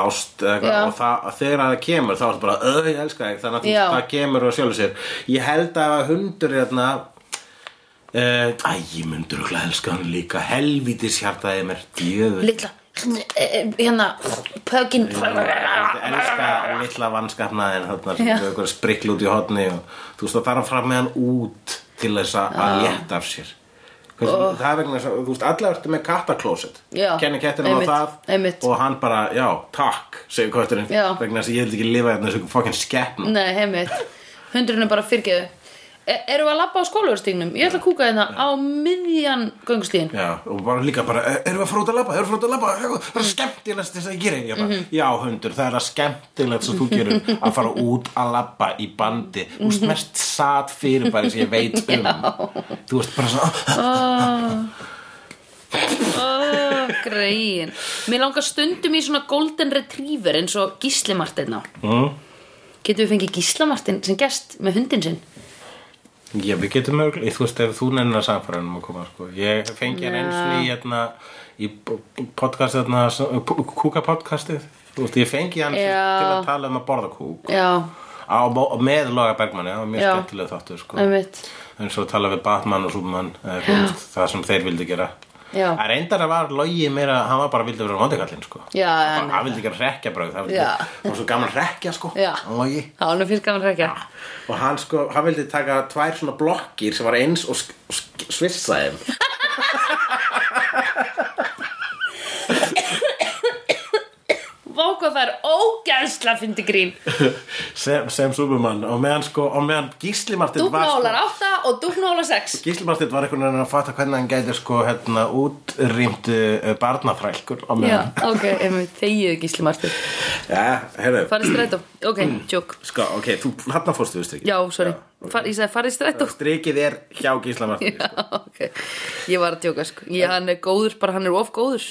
ást eitthvað og það, að þegar það kemur þá er það bara, öð, ég elska þig. Þannig að það kemur og sjálfur sér. Ég held að hundur er þarna uh, Æ, ég myndur okkur elska hann líka. Helvítis hjartaði mér Litla, eh, hérna, pökin. Elska litla vannskapnaðin þarna sem Já. þau eitthvað sprikl út í hotni og þú veist að fara með hann út til þess að að létta af sér. Hversu, það er vegna þess að þú veist allir ertu með kattaklósett Já, kenni kettinum á það einmitt. og hann bara, já, takk segir kötturinn, Já. vegna þess að ég vil ekki lifa hérna þessu fokkin skeppn Nei, heimitt Hundurinn er bara fyrirgeðu e Erum við að labba á skólaverstígnum? Ég ætla að kúka hérna á miðjan göngustíðin Já, og bara líka bara, "E- erum við að út að labba, erum við að út að labba, það er skemmtilegt þess að ég gerir, ég bara, Mhm. já hundur, það er að skemmtilegt sem þú gerir að fara út að labba í bandi, þú veist mest satt fyrir bara sem ég veit um, þú veist bara svona, oh, Grein Mér langar stundum í svona golden retriever eins og Gísli Martin á. Mm, Getum við fengið Gísla Martin sem gest með hundin sinn? Já, við getum mögulega, þú veist, ef þú nennir að samfæra um að koma, sko, ég fengi hann Já. eins og í, hérna, í podcast, hérna, kúka podcastið, þú veist, ég fengi hann Já. til að tala um að borða kúk, Já, á, með Loga Bergmanni, það var mjög Já. skemmtileg þáttur, sko. einmitt eins og tala við Batman og veist, það sem þeir vildi gera Já. að reyndar að var logi meira hann var bara vildi vera vondikallinn sko. Hann, hann vildi gera rekja bröð Já. var svo gaman rekja sko hann fyrst gaman að rekja og hann sko, hann vildi taka tvær svona blokkir sem var eins og sk- Vá hvað það er ógæðsla fyndi grín. Sem, sem Superman og meðan sko, og meðan Gísli Martin var Dúfnálar sko, 8 og dúfnálar 6 Gísli Martin var einhvern veginn að fatta hvernig hann gæti sko hérna útrýmt uh, barnafrælkur á Já, meðan ok, einmitt, þegiðu Gísli Martin Já, heyrðu. Farið strætó, ok, joke. Sko, ok, þú hann fórstu við strikið Já, sorry, Far, ég sagði farið strætó. Strikið er hjá Gísla Martin Já, ok. Ég var að tjóka, sko. Ég, hann er góður, bara hann er of góður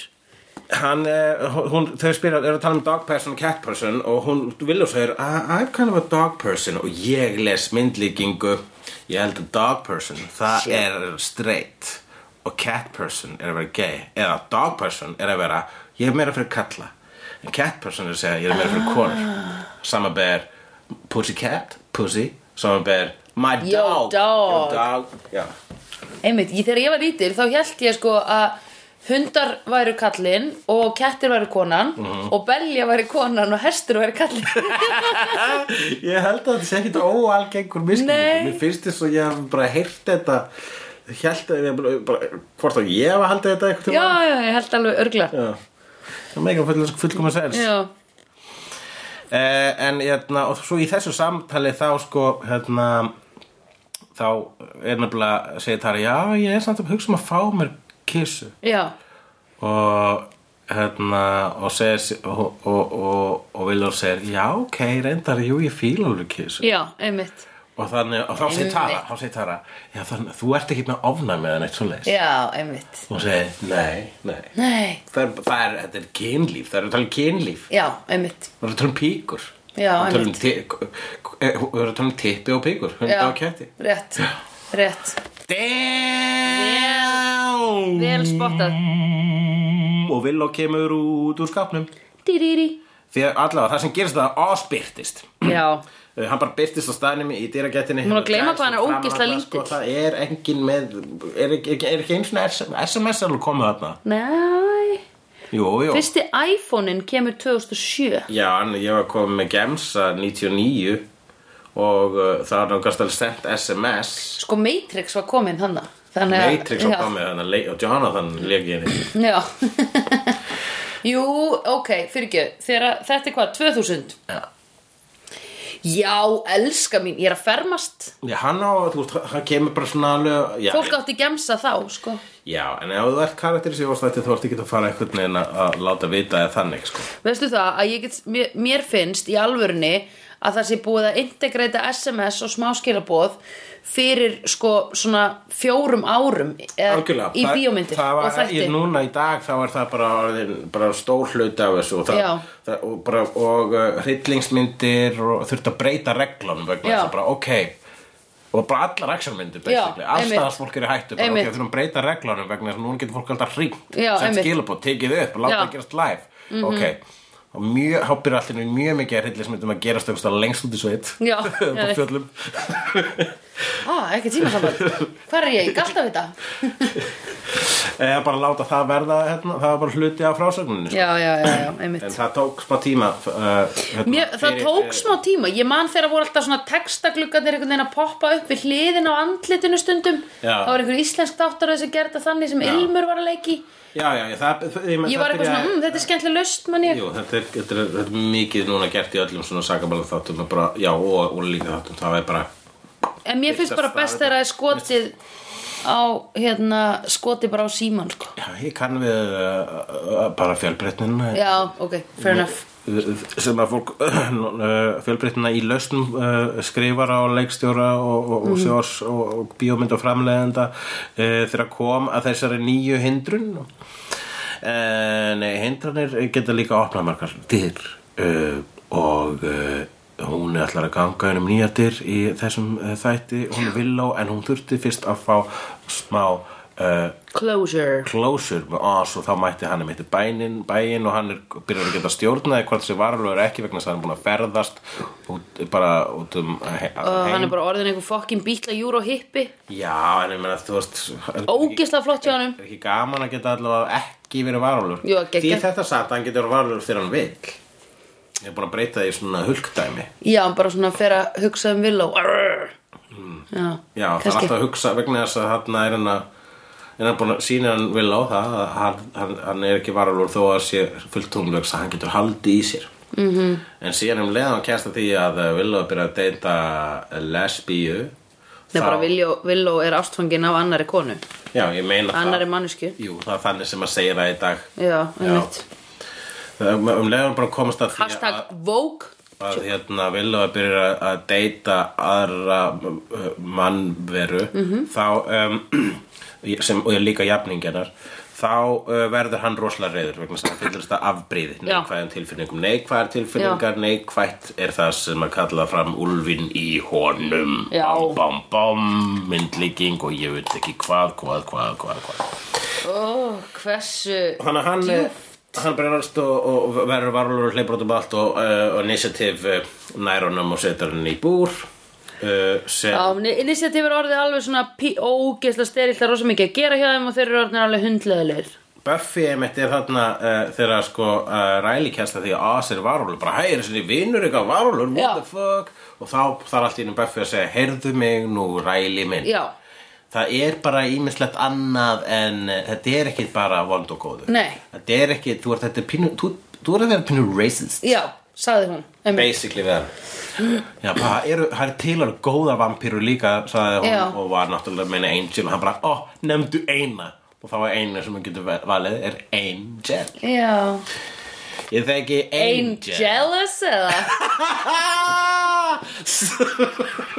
Hann, uh, hún, þau spyrir, eru að tala um dog person og cat person og hún vilja segir "I- I'm kind of a dog person. Og ég les myndlíkingu. Ég held að dog person það Shit. er straight. Og cat person er að vera gay. Eða dog person er að vera ég er meira fyrir kalla. En cat person er að segja ég er meira fyrir konur. Sama ber pussy cat, pussy. Sama ber my Yo, dog, dog. Your dog. Einmitt, ég, þegar ég var lítil þá held ég sko að hundar væru kallinn og kettir væru konan Mhm. og belja væri konan og hestur væri kallinn. Ég held að þetta sé ekkit óalgengur miskilningur Mér finnst þess að ég hef bara heyrt þetta Hjælt að ég bara, bara Hvort að ég hef haldið þetta eitthvað Já, já, ég held alveg örgla já. Það meika full, fullkoma sens Já, eh, En hérna, og svo í þessu samtali þá sko hérna þá er nefnilega segir Tara, já ég er samt að hugsa um að fá mér kissu. Og hérna og segir og, og, og, og Viljór segir, já ok, reyndar, jú ég fíla alveg kissu. Já, einmitt. Og þannig, og þá segir Tara þá segir Tara, já þannig, þú ert ekki með ofnæmi eða neitt svo leis Já, einmitt. Og segir, nei, nei. Nei, það það er, þetta er kynlíf, það er að tala um kynlíf. Já, einmitt. Það er að tala um píkur. Já, um einmitt. það er að tala um tippi og píkur Já, hunda og ketti. rétt, rétt. Damn Vel spottað. Og Villó kemur út úr skapnum Dýrýri því að allavega það sem gerist það áspyrtist Já, Uh, hann bara byrtist á staðnum í dýragettinni er að gleyma hvað hann er þarna, sko, lítill. það er engin með er, ekki- er, er ekki eins og SMS alveg komið þarna? Nei. Jú, jú. Fyrsti iPhone-in kemur 2007 já, en ég var komið með Gemsa 99 og uh, það var náttúrulega sendt SMS Sko Matrix var hann Þannig að Matrix var komið þannig og Jonathan í henni. Já. Jú, ok, fyrir ekki. Þegar þetta er hvað, 2000 já. Já, elska mín, ég er að fermast. Já, hann á, þú veist, hann kemur bara svona alveg já, Fólk átti gemsa þá, sko. Já, en ef þú ert karakter í sig þú ert ekki að fara einhvern veginn að- láta vita eða þannig, sko. Veistu það að ég get, mér, mér finnst í alvörunni að það sé búið að integrata SMS og smáskilaboð fyrir sko svona fjórum árum Algjörlega, í það- bíómyndir það og var, ég, núna í dag þá er það bara, bara stór hluti af þessu og, það, það, og, bara, og uh, hryllingsmyndir og þurft að breyta reglunum vegna Já. þess að bara ok. Og bara allar actionmyndir Já, basically, allstað einmitt. að fólk er í hættu bara, ok, þurfum að breyta reglunum vegna þess að núna getur fólk alltaf hringt. Einmitt. skilabóð, tekið upp og láta það gerast live. Ok. Og mjög, hápir allir mjög mikið að hryllingsmyndum að gerast lengst út í sveit. Já. fjöllum ah, ekki tímasamband. Hvað er ég, galt af þetta eða bara láta það verða hérna, það var bara hluti af frásögninni sko. já, já, já, já, einmitt. En það tók smá tíma uh, hérna, Mér, það fyrir- tók smá tíma, ég man þegar voru alltaf svona textagluggarnir einhvern veginn að poppa upp við hliðin á andlitinu stundum. Já. það var einhver íslensk þáttaröð sem gerði það þannig sem. Ilmur var að leiki Já, já, já, það, ég, ég var eitthvað svona, mm, þetta er skemmtileg löst man ég. Jú, þetta er, þetta, er, þetta er mikið núna gert í öllum svona sakabalum þáttum að bara, Já, og, og líka þáttum. Það er bara En mér finnst bara best þegar það er skotið á, hérna, skotið bara á síman, sko. Já, ég kann við uh, uh, bara fjölbreytnin Já, ok, fair enough. sem að fólk uh, fjölbreytnina í lausnum uh, skrifar á leikstjóra og, og, Mhm. og og, og bíómynd og framleiðenda uh, þegar kom að þessari nýju hindrun en hindranir geta líka opnað margar dyr uh, og uh, hún er allar að ganga um nýja dyr í þessum uh, þætti hún er villó en hún þurfti fyrst að fá smá uh, Closure. closure og þá mætti hann mitt í bænin, bæin og hann er byrjar að geta stjórnaði hvort þessi varulur er ekki vegna þess að hann er búin að ferðast út, bara út um he, Og hann er bara orðin einhver fokkin bítla júr og hippi. Já, en ég meina þú veist Ógislega flott hjá honum. Er ekki gaman að geta allavega ekki verið varulur Því þetta satt að hann getur varulur þegar hann vill Ég er búin að breyta því svona hulkdæmi Já, bara svona fer að hugsa um. Arr. Já, Mm. Já, það er alltaf að hugsa vegna þess að hann er hann að en hann búin að sína hann vil á það að hann, hann, hann er ekki varalur þó að sé fullt tunglegs að hann getur haldið í sér -hmm. Mhm. en síðan um leiðan kæst að því að Willow byrja að deyta lesbíu Nei, bara Willow, Willow er ástfangin af annari konu. Já, ég meina Annari það mannesku. Jú, það er þannig sem að segja það í dag Já, einmitt. Það- um leiðan bara komast að því Hashtag að, Vogue. að hérna Willow að byrja að deyta aðra mannveru Mhm. þá um, sem, og líka jafninginnar þá uh, verður hann rosalega reyður vegna að það fyllist að afbríði Já. neikvæðum tilfinningum neikvæðar tilfinningar, neikvætt er það sem að kalla fram úlfin í honum Já. bam, bam, bam, myndlíking og ég veit ekki hvað, hvað, hvað, hvað, hvað Ó, hversu... Djúpt. Hann brennast og, og verður varulur og hleypur út um allt og, uh, og initiativ uh, nær honum og setur hann í búr uh, sem Já, initiativ er orðið alveg svona ógeðslega sterilt, það er rosa mikið að gera hjá þeim og þeir eru orðin alveg hundleðilegir. Buffy einmitt er þarna þegar sko Riley kæst að því að Oz er varulur bara hæ, er þessi vinur eitthvað varulur what Já. the fuck og þá þarf allt í einu Buffy að segja heyrðu mig nú Riley minn Já, það er bara ímislegt annað en uh, þetta er ekki bara vond og góður Nei. þetta er ekki, þú ert þetta er pínu þú, þú ert að vera pínu racist já, sagði hún. Einmitt. basically verð Já, bara, það eru, það eru til alveg góða vampíru líka, sagði hún Já. og var náttúrulega meina Angel og hann bara, ó, nefndu eina og þá er eina sem hún getur valið er Angel Já, Ég þekki Angel. Angelus eða?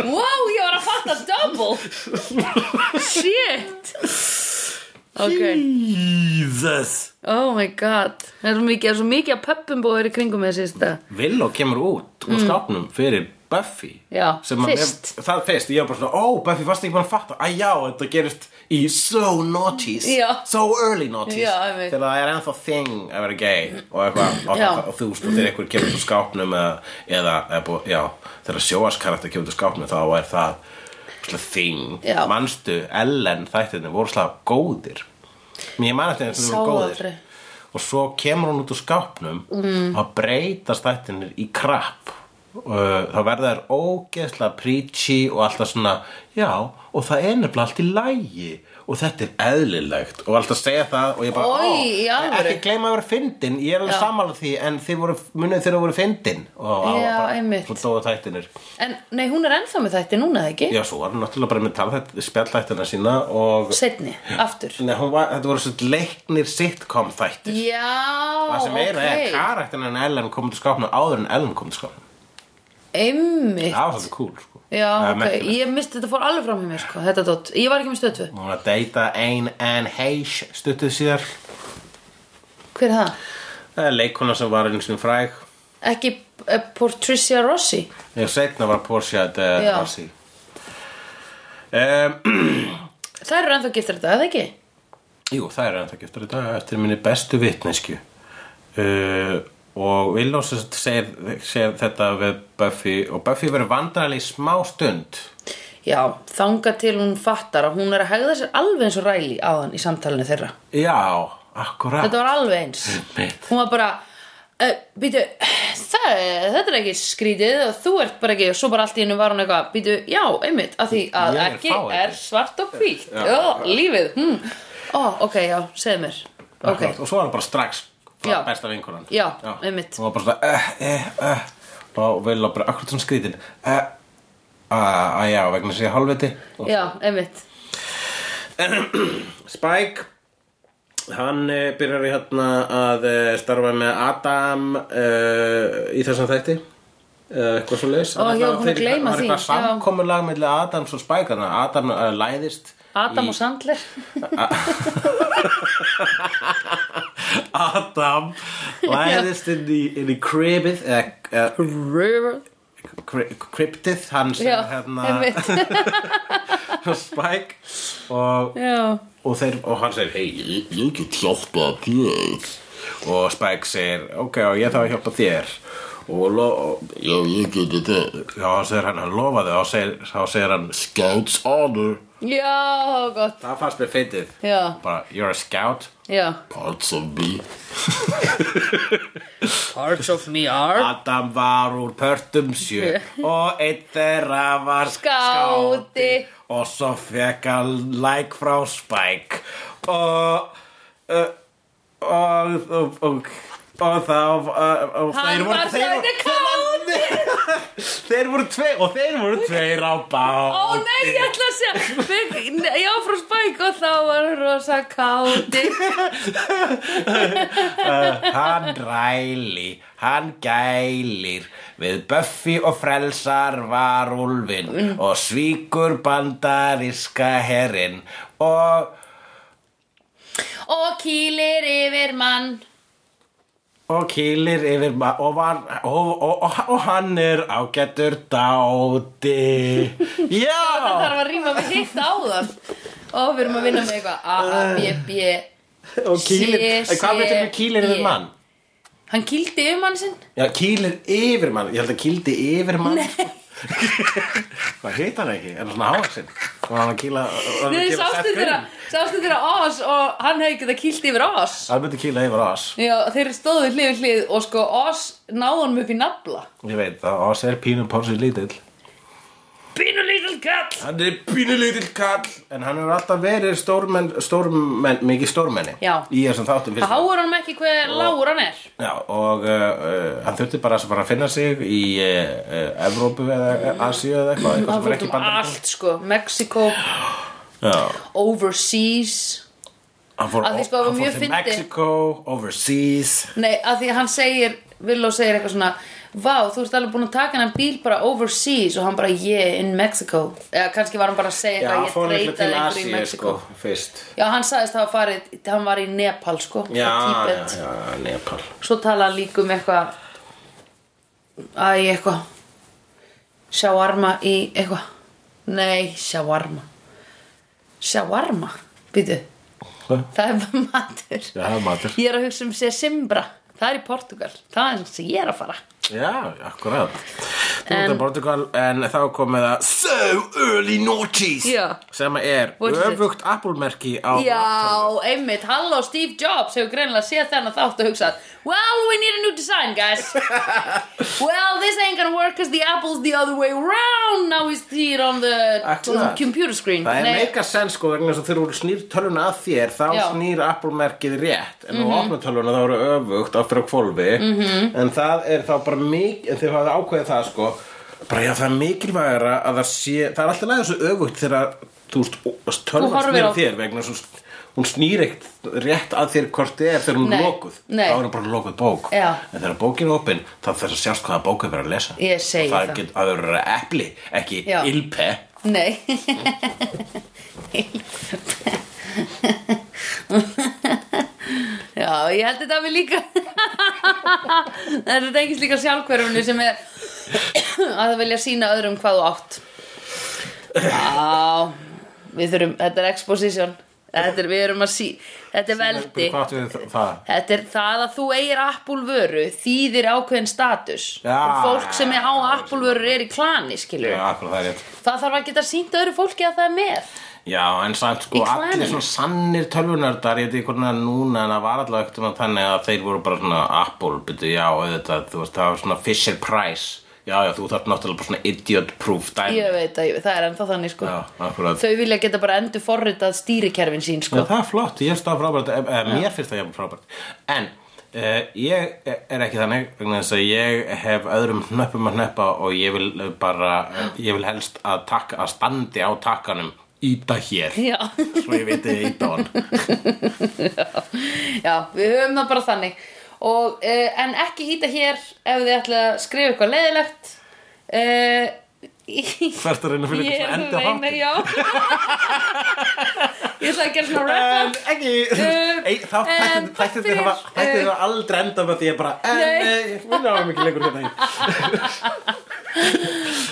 Wow, ég var að fatta double. Shit. Ok. Jesus. Oh my god. Það er svo mikið, það er svo mikið að pöppum búið í kringum með sérsta Willow kemur út úr skápnum fyrir Buffy. Mm. Já, Sem að fyrst. Það fyrst, ég var bara svona Ó, Buffy, varst ekki bara að fatta? Æ, já, þetta gerist í so naughties Já. So early naughties Já, einmitt. Þegar það er ennþá thing að vera gay Og eitthvað, og, Já. og, þú veist, og þegar einhver kemur úr skápnum Eða, eða, eða búið, já Þegar sjóaskarakter kemur úr skápnum Þá er það svona thing Já. Manstu, Ellen þættinni voru slag góðir Mér man eftir þeim Sá sem voru góðir aldrei. og svo kemur hún út úr skápnum mm. og breytast þættinir í krapp uh, þá verða þær ógeðslega preachy og alltaf svona já, og það er nefnilega allt í lægi og þetta er eðlilegt og alltaf segja það og ég bara, Oj, ó, í alvöru? ekki gleyma að vera fyndin ég er alveg Já. sammála því, en þið voru munið þegar voru fyndin og á- Já, bara- einmitt. svo dóðu þættinir En nei, hún er ennþá með þætti núna, eða ekki? já, svo var hún náttúrulega bara með talþætt spjallþættina sína og Setni, aftur Nei, hún var, þetta voru svo leiknir sitcom þættir Já, Það sem meira er ok karakterinn en Ellen kom til skápnu áður en Ellen kom til skápnu Einmitt Það var svolítið cool sko. Já, ok, ég misti þetta fór alveg fram hjá mér, sko Þetta dótt, ég var ekki með stöðtu Hún var að deyta ein Anne Heche stuttuð síðar. Hver er það? Það er leikona sem var einu sinni fræg. Ekki uh, Patricia Rossi? Ég setna var Portia de Já. Rossi. Um, Það eru ennþá giftir þetta, eða ekki? Jú, það er ennþá giftur þetta eftir minni bestu vitnesku uh, og Willow segir, segir þetta við Buffy og Buffy verður vandræðilega í smá stund Já, þanga til hún fattar að hún er að hegða sér alveg eins og ræli áðan í samtalinu þeirra Já, akkurat Þetta var alveg eins Einmitt. Hún var bara uh, Býtu, það, þetta er ekki skrítið og þú ert bara ekki og svo bara allt í hennu var hún eitthvað Býtu, já, einmitt, að því að er ekki fáið. er svart og hvítt lífið hm. Ó, ok, já, segðu mér Ok, Akkurat. og svo var það bara strax Já. frá besta vinkonan. Já, einmitt. og var bara svona uh, uh, uh, og Willow bara akkurat svona skrítin? Uh, að já, vegna sér halvviti og já, einmitt. Spike hann uh, byrjar í hérna að uh, starfa með Adam uh, í þessum þætti. Uh, eitthvað svo leis Ó, ég var búin að gleyma það var því, eitthvað já. samkomulag milli Adams og Spike þannig að Adam uh, læðist Adam í, og Sandler Adam læðist inn í, inn í cribið eða uh, cryptið hans Já, hérna. Spike. Og, og, þeir, og hann segir hei, ég, ég get hjálpað þér. Og Spike segir ok, og ég þarf að hjálpa þér. Og lo, og, ég geti þér já, þá segir hann, hann lofaði og segir, þá segir hann scouts honor. Já, gott. Það fannst mér Já, bara, you're a scout já. Parts of me. Parts of me are? Adam var úr pörtum sjö og einn þeirra var Skáti. og svo fekk hann like frá Spike. Og og og, og, og uh, og þeir voru var þeir, voru tveir og þeir voru tveir á báti Ó nei, ég ætla að segja Já, frá Spike og þá var rosa káti uh, hann ræli hann gælir. Við Buffy og frelsar varúlfin Mm. og svíkur bandaríska herinn. Og Og kýlir yfir mann og kýlir yfir og, var, og, og, og, hann er ágættur dáti. Það já þarf að rýma við hitt áðan Og við erum að vinna með eitthvað. A, A, B, B og kýlir, hvað veitum við kýlir yfir mann? Hann kýldi yfir mann sinn? Já, kýlir yfir mann, ég held að kýldi yfir mann sko. hvað heit hann ekki, er hann svona hávaxinn? Og hann að kýla var hann Nei, sástu þeirra? Sástu þeirra Oz og hann hefði getað kýlt yfir Oz? Hann myndi kýla yfir oss Já, þeir stóðu hlið við hlið og sko Oz náði honum upp í nafla. Ég veit það, Oss er pínum pórsið lítill Pínu lítil kall. Hann er pínu lítill kall En hann hefur alltaf verið stórmenn, stórmenn mikið stórmenni Já. Í þessum þáttum Það fyrst háur honum ekki hver lágur hann er. Já, og uh, uh, hann þurfti bara að fara að finna sig í uh, Evrópu eða Asíu eða eitthvað, eitthvað Hann sem er ekki bandaríkjum. allt sko. Mexico, Já, overseas. Hann fór, Að því sko, það hann fór mjög til fyndið. Mexico, overseas. Nei, að því hann segir Villó segir eitthvað svona Vá, þú ert alveg búin að taka hennar bíl bara overseas og hann bara, yeah, in Mexico. Eða kannski var hann bara að segja fór ég treytaði einhverju í Mexico sko, Já, hann sagðist hafa farið, hann var í Nepal sko, Já, já, já, Nepal. Svo tala hann líka um eitthvað Æ, eitthvað Shawarma í eitthvað. Nei, shawarma. Shawarma, býtu? Það er bara matur. Er matur. Ég er að hugsa um sér Simbra Það er í Portugal Það er sem ég er að fara Já, akkurat Þú ert að Portugal en þá komið það So early noughties Já. sem er What is it? öfugt Apple-merki á Já, einmitt, halló Steve Jobs hefur greinilega séð þennan þátt og hugsað Well, we need a new design, guys Well, this ain't gonna work cause the apple's the other way around Now we see it on the Akkurat. computer screen Það er Nei, meika sens sko vegna þess að þegar þú snýr tölvuna að þér þá Já. Mhm. snýr Apple-merkið rétt en þú opnar tölvuna þá eru öfugt á fyrir kvolfi -hmm. en það er þá bara mikið en þið hafið ákveðið það sko bara já það er mikilvægara að það sé það er alltaf lægið svo öfugt þegar þú veist á- að þér vegna svo hún snýr eitt rétt að þér hvort þið er þegar hún er lokuð nei. þá er hún bara lokuð bók Já. en þegar bókin er opin þá þarf að sjást hvaða bók er verið að lesa Og það það. get, að það eru epli, ekki Já. ilpe Nei Já, ég held þetta við líka Þetta tengist líka sjálfhverfunu sem er að það vilja sína öðrum hvað þú átt. Já Við þurfum, þetta er exposition. Þetta er, við erum að sí Þetta er veldi? Þetta er það að þú eigir Apple vöru þýðir ákveðin status. Og fólk sem er á Apple vörur er í klani skilur Já, akkur það rétt. Það þarf að geta sínt öðru fólki að það er með Já, en samt sko allir svona sannir tölvunördar ég veit ekki hvernig það er núna en það var allavega ekkert um þannig að þeir voru bara svona Apple, byrju, já, auðvitað þú veist, það var svona Fisher Price. Já, já, þú þarf náttúrulega bara svona idiot proof dæmi. Ég veit að það er ennþá þannig sko. Já, akkurat. Þau vilja geta bara endur forritað stýrikerfin sín Já, sko það er flott, ég finnst það frábært eh, eh, Mér finnst það jafn frábært. En uh, ég er ekki þannig vegna þess að ég hef öðrum hnöppum að hneppa og ég vil eh, bara eh, ég vil helst að, taka, að standi á takkanum Íta hér. Já, Svo ég veit ég íta hann. Já, við höfum það bara þannig. Og, uh, en ekki íta hér ef þið ætla að skrifa eitthvað leiðilegt. Uh, Hvert að reyna að finna eitthvað endi á já. Ég ætla að gera svona wrap En up ekki. Um, Ei, Þá takk þetta fyrir, hafa aldrei enda með því að bara Nei. eh, við náum ekki lengur hérna já,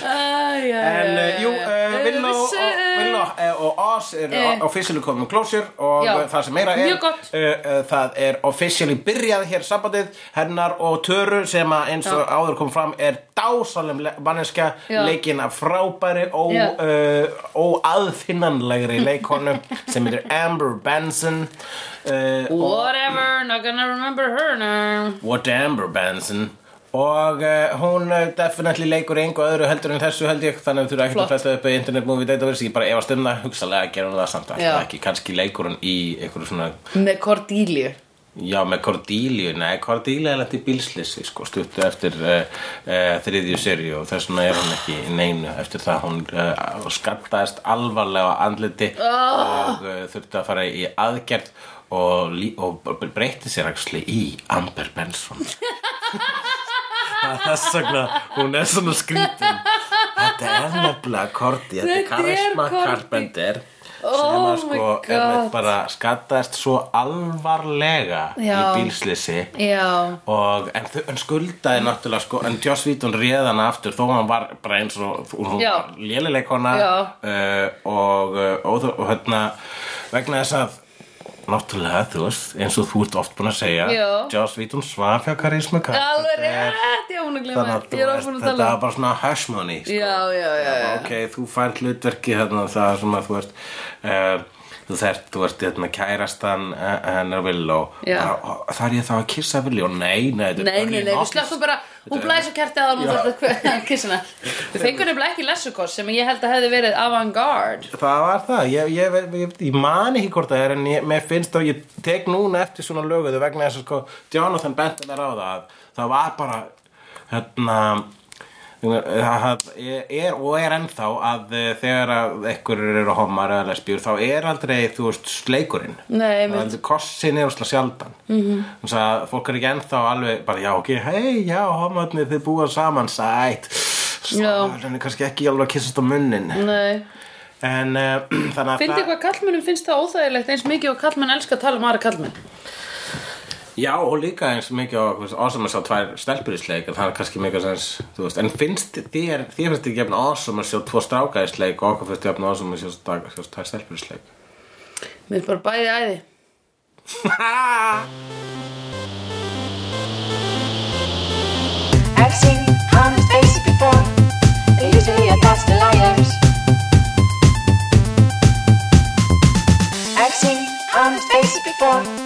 En uh, jú, uh, Villó og, Villó, uh, og Oz er Eh. officially komið með closure og Já. það sem meira er Mjög gott. uh, það er officially byrjað hér sambandið hennar og Töru sem að eins og áður kom fram er dásalem manneskja Já. leikinn af frábæri ó, Já. uh, óaðfinnanlegri leikonu sem heitir Amber Benson uh, Whatever, not gonna remember her now What Amber Benson og uh, hún uh, definitely leikur engu öðru heldur en þessu held ég þannig að þú ekki Flott. að fletta upp í Internet Movie Database ég bara efast um það, hugsalega gerir hún það samt alltaf ekki, kannski leikur hún í einhverju svona, Með Cordelia. Já með Cordelia nei, Cordelia er lent í bílslissi sko, stuttu eftir uh, uh, þriðju seri og þess vegna er hún ekki neinu eftir það. Hún skattaðist alvarlega andliti og uh, þurfti að fara í aðgerð og, og breytti sér í Amber Benson þess vegna hún er svona skrítin Þetta er nefnilega Korti Þetta er Karisma. Carpenter Oh sem að my sko er bara skattaðist svo alvarlega Já. í bílslisi og en, en skuldaði náttúrulega sko, en Joss Whedon réð hana aftur þó hann var bara eins og lélileikona uh, og, uh, og, og hérna vegna þess að náttúrulega þú veist eins og þú ert oft búin að segja Já. Joss Whedon svaf hjá karisma alveg rétt, ég hún er veist, að þetta var bara svona hush money sko. Já, já, já, já. ok, þú fær hlutverki þarna það sem að þú ert uh, þú þert, þú ert hérna kærastan uh, hennar Villó er ég þá að kissa Villó nei, nei, þetta er Nei, nei, nei, við slökkum bara Hún blæs og kerti að hún þetta kissina Við fengum nefnilega ekki lessukos sem ég held að hefði verið avant-garde. Það var það, ég, ég, ég, ég, man ekki hvort það er en mér finnst að ég tek núna eftir svona löguðu vegna þess að sko Jonathan benti þar á það að það var bara hérna það er og er ennþá að eh, þegar að ekkur eru homar eða lesbjur þá er aldrei, þú veist, sleikurinn. Er kossin er úrslega sjaldan. Mhm. -hmm. að fólk er ekki ennþá alveg bara já, ok, hei, já, homarnir þið búa saman, sætt er kannski ekki alveg að kissast á munnin. Nei. En uh, þannig að Fyndi hvað kallmennum finnst það óþægilegt eins mikið og kallmenn elska að tala um aðra kallmenn Já, og líka eins mikið á awesome að sjá tvær stelpur í sleik en það er kannski mikið sens, þú veist en finnst þér, þér finnst ekki jafn awesome að sjá tvo stráka í sleik og okkur finnst jafn awesome að sjá, tvær stelpur í sleik Mér er bara bæði æði I've seen honest faces before. They're usually a pass to liars. I've seen honest faces before.